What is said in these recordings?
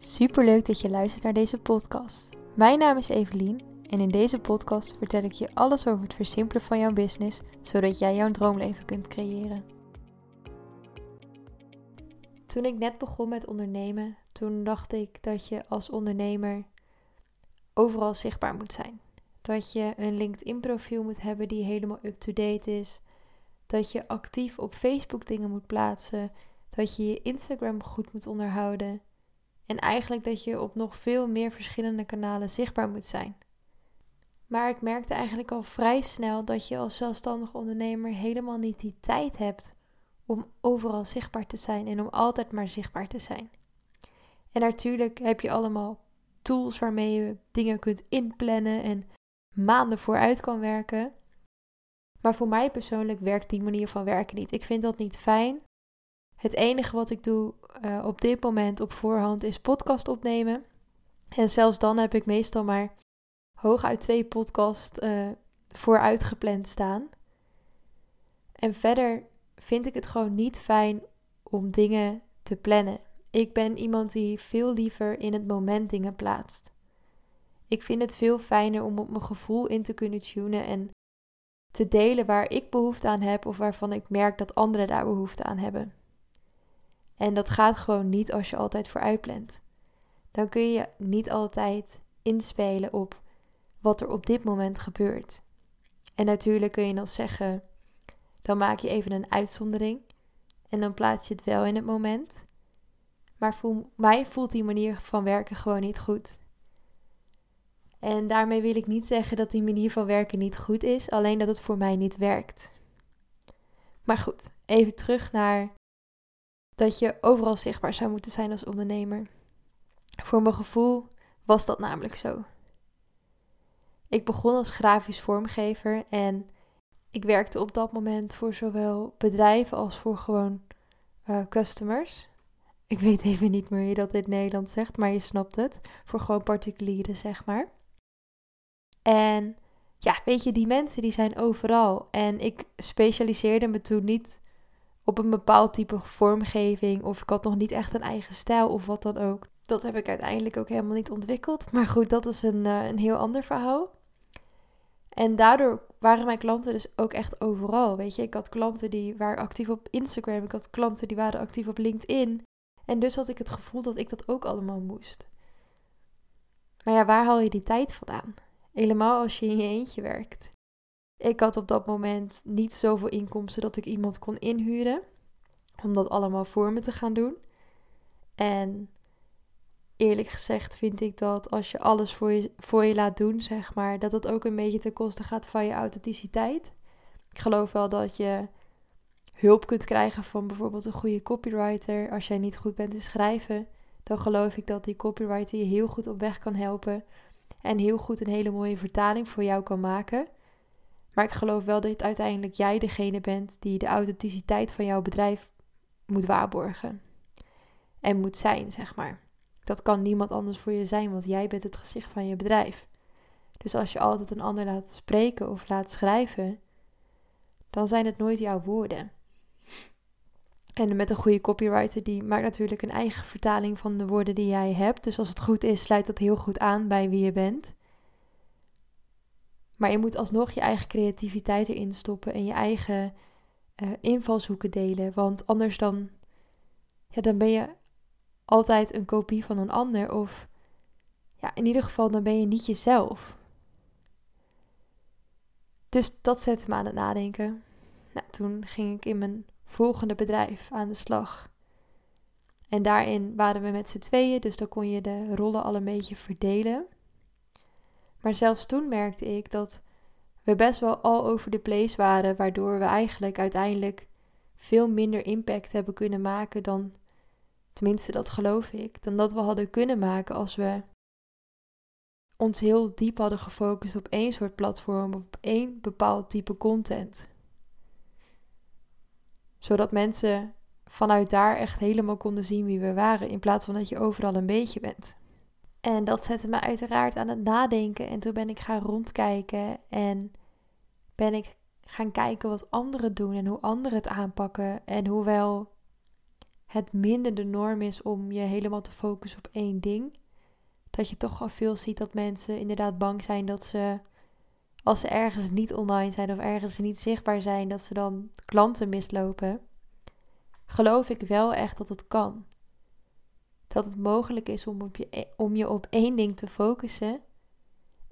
Superleuk dat je luistert naar deze podcast. Mijn naam is Evelien en in deze podcast vertel ik je alles over het versimpelen van jouw business, zodat jij jouw droomleven kunt creëren. Toen ik net begon met ondernemen, toen dacht ik dat je als ondernemer overal zichtbaar moet zijn. Dat je een LinkedIn profiel moet hebben die helemaal up-to-date is. Dat je actief op Facebook dingen moet plaatsen. Dat je je Instagram goed moet onderhouden en eigenlijk dat je op nog veel meer verschillende kanalen zichtbaar moet zijn. Maar ik merkte eigenlijk al vrij snel dat je als zelfstandig ondernemer helemaal niet die tijd hebt om overal zichtbaar te zijn en om altijd maar zichtbaar te zijn. En natuurlijk heb je allemaal tools waarmee je dingen kunt inplannen en maanden vooruit kan werken. Maar voor mij persoonlijk werkt die manier van werken niet. Ik vind dat niet fijn. Het enige wat ik doe uh, op dit moment op voorhand is podcast opnemen. En zelfs dan heb ik meestal maar hooguit twee podcasts uh, vooruit gepland staan. En verder vind ik het gewoon niet fijn om dingen te plannen. Ik ben iemand die veel liever in het moment dingen plaatst. Ik vind het veel fijner om op mijn gevoel in te kunnen tunen en te delen waar ik behoefte aan heb of waarvan ik merk dat anderen daar behoefte aan hebben. En dat gaat gewoon niet als je altijd vooruit plant. Dan kun je niet altijd inspelen op wat er op dit moment gebeurt. En natuurlijk kun je dan zeggen, dan maak je even een uitzondering en dan plaats je het wel in het moment. Maar voor mij voelt die manier van werken gewoon niet goed. En daarmee wil ik niet zeggen dat die manier van werken niet goed is, alleen dat het voor mij niet werkt. Maar goed, even terug naar dat je overal zichtbaar zou moeten zijn als ondernemer. Voor mijn gevoel was dat namelijk zo. Ik begon als grafisch vormgever en ik werkte op dat moment voor zowel bedrijven als voor gewoon uh, customers. Ik weet even niet meer hoe je dat in Nederland zegt, maar je snapt het. Voor gewoon particulieren, zeg maar. En ja, weet je, die mensen die zijn overal. En ik specialiseerde me toen niet op een bepaald type vormgeving. Of ik had nog niet echt een eigen stijl of wat dan ook. Dat heb ik uiteindelijk ook helemaal niet ontwikkeld. Maar goed, dat is een, uh, een heel ander verhaal. En daardoor waren mijn klanten dus ook echt overal. Weet je, ik had klanten die waren actief op Instagram. Ik had klanten die waren actief op LinkedIn. En dus had ik het gevoel dat ik dat ook allemaal moest. Maar ja, waar haal je die tijd vandaan? Helemaal als je in je eentje werkt. Ik had op dat moment niet zoveel inkomsten dat ik iemand kon inhuren om dat allemaal voor me te gaan doen. En eerlijk gezegd vind ik dat als je alles voor je, voor je laat doen, zeg maar, dat dat ook een beetje ten koste gaat van je authenticiteit. Ik geloof wel dat je hulp kunt krijgen van bijvoorbeeld een goede copywriter. Als jij niet goed bent in schrijven, dan geloof ik dat die copywriter je heel goed op weg kan helpen en heel goed een hele mooie vertaling voor jou kan maken. Maar ik geloof wel dat uiteindelijk jij degene bent die de authenticiteit van jouw bedrijf moet waarborgen. En moet zijn, zeg maar. Dat kan niemand anders voor je zijn, want jij bent het gezicht van je bedrijf. Dus als je altijd een ander laat spreken of laat schrijven, dan zijn het nooit jouw woorden. En met een goede copywriter, die maakt natuurlijk een eigen vertaling van de woorden die jij hebt. Dus als het goed is, sluit dat heel goed aan bij wie je bent. Maar je moet alsnog je eigen creativiteit erin stoppen en je eigen uh, invalshoeken delen. Want anders dan, ja, dan ben je altijd een kopie van een ander. Of ja, in ieder geval, dan ben je niet jezelf. Dus dat zette me aan het nadenken. Nou, toen ging ik in mijn volgende bedrijf aan de slag. En daarin waren we met z'n tweeën, dus dan kon je de rollen al een beetje verdelen. Maar zelfs toen merkte ik dat we best wel all over the place waren, waardoor we eigenlijk uiteindelijk veel minder impact hebben kunnen maken dan, tenminste dat geloof ik, dan dat we hadden kunnen maken als we ons heel diep hadden gefocust op één soort platform, op één bepaald type content. Zodat mensen vanuit daar echt helemaal konden zien wie we waren, in plaats van dat je overal een beetje bent. En dat zette me uiteraard aan het nadenken. En toen ben ik gaan rondkijken en ben ik gaan kijken wat anderen doen en hoe anderen het aanpakken. En hoewel het minder de norm is om je helemaal te focussen op één ding. Dat je toch al veel ziet dat mensen inderdaad bang zijn dat ze, als ze ergens niet online zijn of ergens niet zichtbaar zijn, dat ze dan klanten mislopen. Geloof ik wel echt dat het kan. Dat het mogelijk is om, op je, om je op één ding te focussen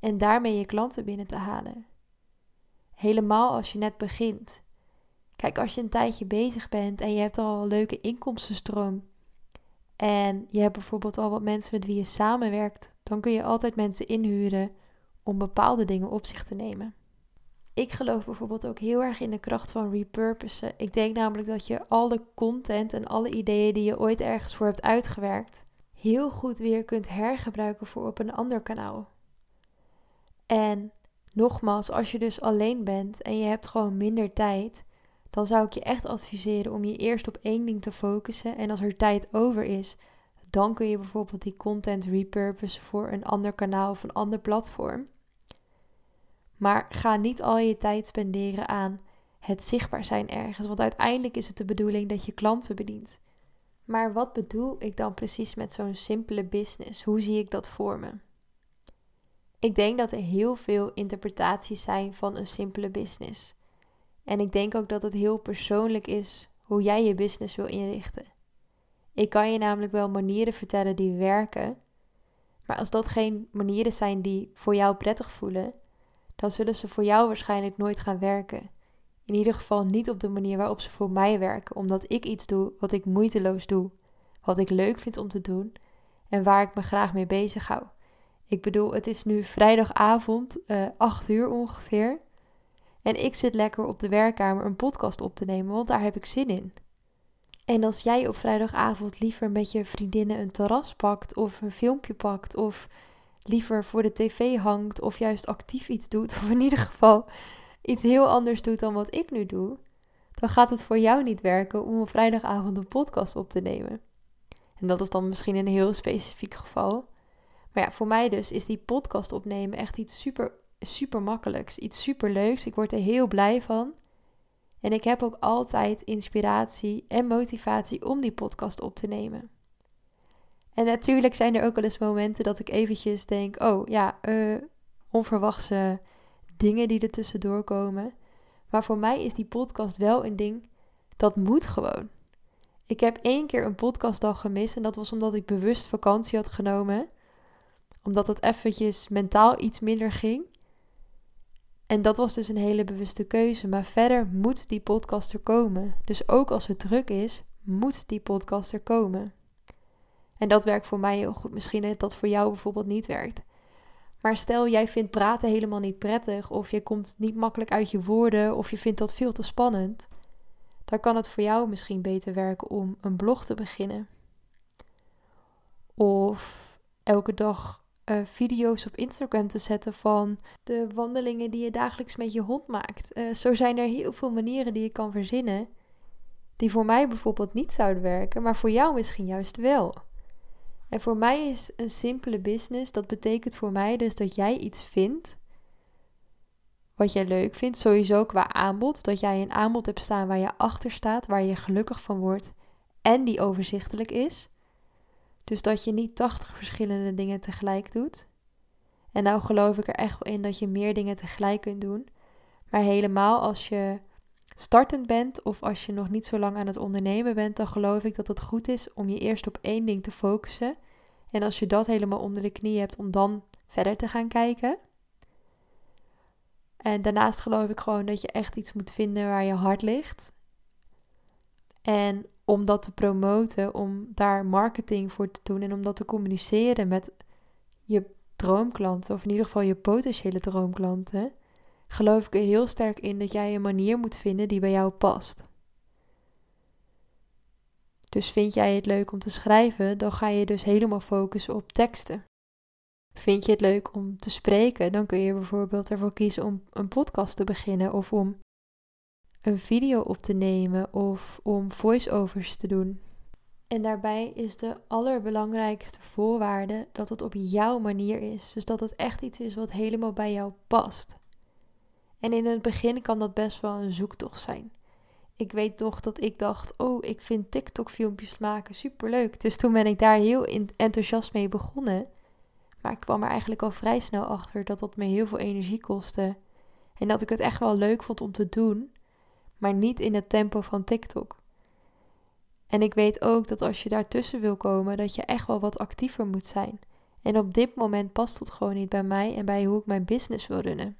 en daarmee je klanten binnen te halen. Helemaal als je net begint. Kijk, als je een tijdje bezig bent en je hebt al een leuke inkomstenstroom. En je hebt bijvoorbeeld al wat mensen met wie je samenwerkt. Dan kun je altijd mensen inhuren om bepaalde dingen op zich te nemen. Ik geloof bijvoorbeeld ook heel erg in de kracht van repurposen. Ik denk namelijk dat je alle content en alle ideeën die je ooit ergens voor hebt uitgewerkt, heel goed weer kunt hergebruiken voor op een ander kanaal. En nogmaals, als je dus alleen bent en je hebt gewoon minder tijd, dan zou ik je echt adviseren om je eerst op één ding te focussen. En als er tijd over is, dan kun je bijvoorbeeld die content repurposen voor een ander kanaal of een ander platform. Maar ga niet al je tijd spenderen aan het zichtbaar zijn ergens, want uiteindelijk is het de bedoeling dat je klanten bedient. Maar wat bedoel ik dan precies met zo'n simpele business? Hoe zie ik dat voor me? Ik denk dat er heel veel interpretaties zijn van een simpele business. En ik denk ook dat het heel persoonlijk is hoe jij je business wil inrichten. Ik kan je namelijk wel manieren vertellen die werken, maar als dat geen manieren zijn die voor jou prettig voelen, dan zullen ze voor jou waarschijnlijk nooit gaan werken. In ieder geval niet op de manier waarop ze voor mij werken, omdat ik iets doe wat ik moeiteloos doe, wat ik leuk vind om te doen en waar ik me graag mee bezig hou. Ik bedoel, het is nu vrijdagavond, uh, 8 uur ongeveer. En ik zit lekker op de werkkamer een podcast op te nemen, want daar heb ik zin in. En als jij op vrijdagavond liever met je vriendinnen een terras pakt of een filmpje pakt of liever voor de tv hangt of juist actief iets doet of in ieder geval iets heel anders doet dan wat ik nu doe, dan gaat het voor jou niet werken om op vrijdagavond een podcast op te nemen. En dat is dan misschien een heel specifiek geval. Maar ja, voor mij dus is die podcast opnemen echt iets super, super makkelijks. Iets super leuks. Ik word er heel blij van. En ik heb ook altijd inspiratie en motivatie om die podcast op te nemen. En natuurlijk zijn er ook wel eens momenten dat ik eventjes denk: oh ja, uh, onverwachte dingen die er tussendoor komen. Maar voor mij is die podcast wel een ding dat moet gewoon. Ik heb één keer een podcastdag gemist en dat was omdat ik bewust vakantie had genomen omdat het eventjes mentaal iets minder ging. En dat was dus een hele bewuste keuze. Maar verder moet die podcast er komen. Dus ook als het druk is, moet die podcast er komen. En dat werkt voor mij heel goed. Misschien dat voor jou bijvoorbeeld niet werkt. Maar stel jij vindt praten helemaal niet prettig, of je komt niet makkelijk uit je woorden, of je vindt dat veel te spannend, dan kan het voor jou misschien beter werken om een blog te beginnen. Of elke dag uh, video's op Instagram te zetten van de wandelingen die je dagelijks met je hond maakt. Uh, zo zijn er heel veel manieren die je kan verzinnen, die voor mij bijvoorbeeld niet zouden werken, maar voor jou misschien juist wel. En voor mij is een simpele business, dat betekent voor mij dus dat jij iets vindt wat jij leuk vindt, sowieso qua aanbod, dat jij een aanbod hebt staan waar je achter staat, waar je gelukkig van wordt en die overzichtelijk is. Dus dat je niet 80 verschillende dingen tegelijk doet. En nou geloof ik er echt wel in dat je meer dingen tegelijk kunt doen. Maar helemaal als je startend bent of als je nog niet zo lang aan het ondernemen bent, dan geloof ik dat het goed is om je eerst op één ding te focussen. En als je dat helemaal onder de knie hebt, om dan verder te gaan kijken. En daarnaast geloof ik gewoon dat je echt iets moet vinden waar je hart ligt. En om dat te promoten, om daar marketing voor te doen en om dat te communiceren met je droomklanten, of in ieder geval je potentiële droomklanten, geloof ik er heel sterk in dat jij een manier moet vinden die bij jou past. Dus vind jij het leuk om te schrijven, dan ga je dus helemaal focussen op teksten. Vind je het leuk om te spreken, dan kun je bijvoorbeeld ervoor kiezen om een podcast te beginnen of om een video op te nemen of om voiceovers te doen. En daarbij is de allerbelangrijkste voorwaarde dat het op jouw manier is. Dus dat het echt iets is wat helemaal bij jou past. En in het begin kan dat best wel een zoektocht zijn. Ik weet nog dat ik dacht: Oh, ik vind TikTok-filmpjes maken superleuk. Dus toen ben ik daar heel enthousiast mee begonnen. Maar ik kwam er eigenlijk al vrij snel achter dat dat me heel veel energie kostte. En dat ik het echt wel leuk vond om te doen, maar niet in het tempo van TikTok. En ik weet ook dat als je daartussen wil komen, dat je echt wel wat actiever moet zijn. En op dit moment past dat gewoon niet bij mij en bij hoe ik mijn business wil runnen.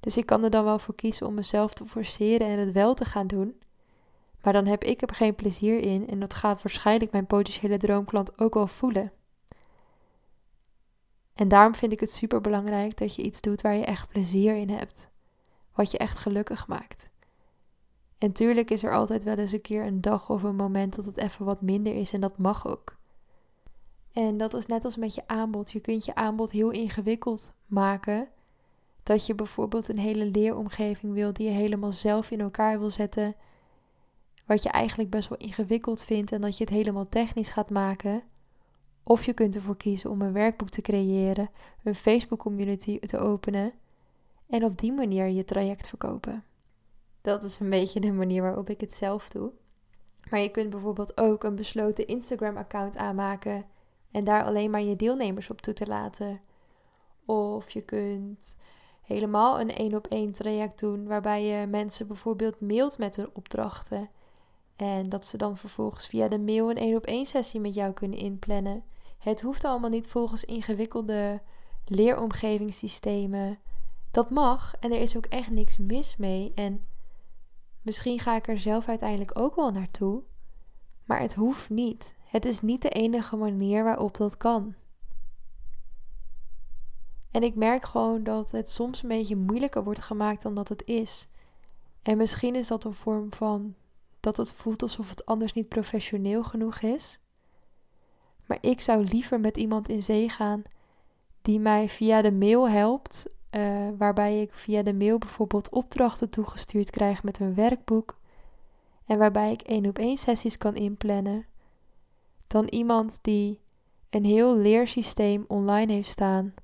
Dus ik kan er dan wel voor kiezen om mezelf te forceren en het wel te gaan doen. Maar dan heb ik er geen plezier in en dat gaat waarschijnlijk mijn potentiële droomklant ook wel voelen. En daarom vind ik het super belangrijk dat je iets doet waar je echt plezier in hebt. Wat je echt gelukkig maakt. En tuurlijk is er altijd wel eens een keer een dag of een moment dat het even wat minder is en dat mag ook. En dat is net als met je aanbod. Je kunt je aanbod heel ingewikkeld maken. Dat je bijvoorbeeld een hele leeromgeving wil die je helemaal zelf in elkaar wil zetten. Wat je eigenlijk best wel ingewikkeld vindt en dat je het helemaal technisch gaat maken. Of je kunt ervoor kiezen om een werkboek te creëren, een Facebook community te openen en op die manier je traject verkopen. Dat is een beetje de manier waarop ik het zelf doe. Maar je kunt bijvoorbeeld ook een besloten Instagram-account aanmaken en daar alleen maar je deelnemers op toe te laten. Of je kunt helemaal een één op één traject doen waarbij je mensen bijvoorbeeld mailt met hun opdrachten. En dat ze dan vervolgens via de mail een één op één sessie met jou kunnen inplannen. Het hoeft allemaal niet volgens ingewikkelde leeromgevingssystemen. Dat mag en er is ook echt niks mis mee. En misschien ga ik er zelf uiteindelijk ook wel naartoe. Maar het hoeft niet. Het is niet de enige manier waarop dat kan. En ik merk gewoon dat het soms een beetje moeilijker wordt gemaakt dan dat het is. En misschien is dat een vorm van dat het voelt alsof het anders niet professioneel genoeg is. Maar ik zou liever met iemand in zee gaan die mij via de mail helpt, uh, waarbij ik via de mail bijvoorbeeld opdrachten toegestuurd krijg met een werkboek en waarbij ik één op één sessies kan inplannen, dan iemand die een heel leersysteem online heeft staan,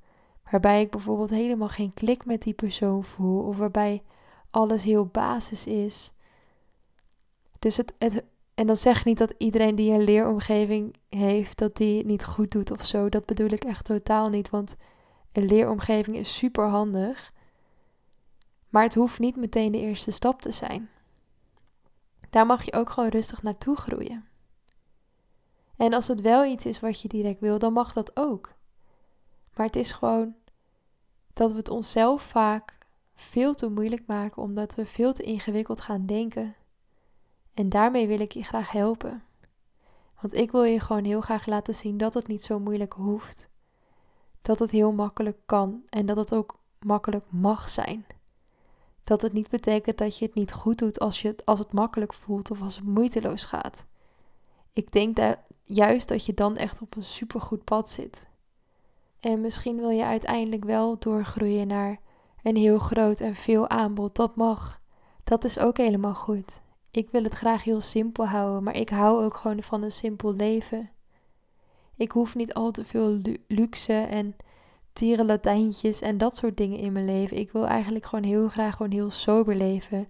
waarbij ik bijvoorbeeld helemaal geen klik met die persoon voel of waarbij alles heel basis is. Dus het, en dan zeg ik niet dat iedereen die een leeromgeving heeft, dat die het niet goed doet of zo. Dat bedoel ik echt totaal niet, want een leeromgeving is super handig. Maar het hoeft niet meteen de eerste stap te zijn. Daar mag je ook gewoon rustig naartoe groeien. En als het wel iets is wat je direct wil, dan mag dat ook. Maar het is gewoon dat we het onszelf vaak veel te moeilijk maken omdat we veel te ingewikkeld gaan denken. En daarmee wil ik je graag helpen. Want ik wil je gewoon heel graag laten zien dat het niet zo moeilijk hoeft. Dat het heel makkelijk kan en dat het ook makkelijk mag zijn. Dat het niet betekent dat je het niet goed doet als, je het, als het makkelijk voelt of als het moeiteloos gaat. Ik denk juist dat je dan echt op een supergoed pad zit. En misschien wil je uiteindelijk wel doorgroeien naar een heel groot en veel aanbod. Dat mag. Dat is ook helemaal goed. Ik wil het graag heel simpel houden, maar ik hou ook gewoon van een simpel leven. Ik hoef niet al te veel luxe en tierenlatijntjes en dat soort dingen in mijn leven. Ik wil eigenlijk gewoon heel graag gewoon heel sober leven.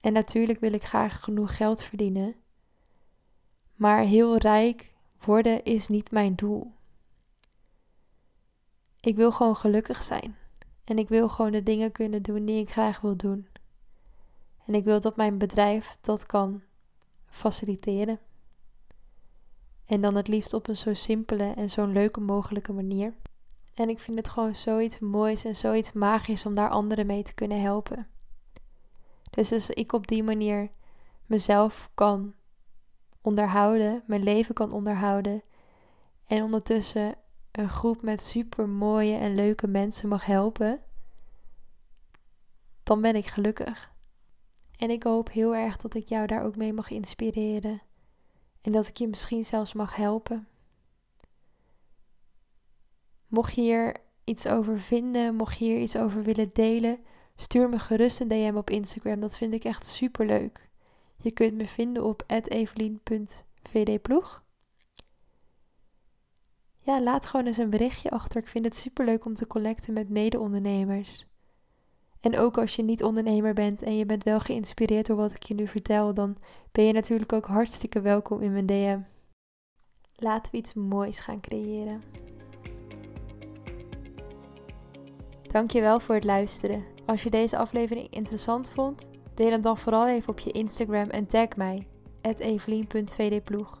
En natuurlijk wil ik graag genoeg geld verdienen. Maar heel rijk worden is niet mijn doel. Ik wil gewoon gelukkig zijn. En ik wil gewoon de dingen kunnen doen die ik graag wil doen. En ik wil dat mijn bedrijf dat kan faciliteren. En dan het liefst op een zo simpele en zo'n leuke mogelijke manier. En ik vind het gewoon zoiets moois en zoiets magisch om daar anderen mee te kunnen helpen. Dus als ik op die manier mezelf kan onderhouden, mijn leven kan onderhouden en ondertussen een groep met super mooie en leuke mensen mag helpen, dan ben ik gelukkig. En ik hoop heel erg dat ik jou daar ook mee mag inspireren en dat ik je misschien zelfs mag helpen. Mocht je hier iets over vinden, mocht je hier iets over willen delen, stuur me gerust een DM op Instagram. Dat vind ik echt super leuk. Je kunt me vinden op evelien.vdploeg. Laat gewoon eens een berichtje achter. Ik vind het super leuk om te collecten met mede-ondernemers. En ook als je niet ondernemer bent en je bent wel geïnspireerd door wat ik je nu vertel, dan ben je natuurlijk ook hartstikke welkom in mijn DM. Laten we iets moois gaan creëren. Dankjewel voor het luisteren. Als je deze aflevering interessant vond, deel hem dan vooral even op je Instagram en tag mij, evelien.vdploeg.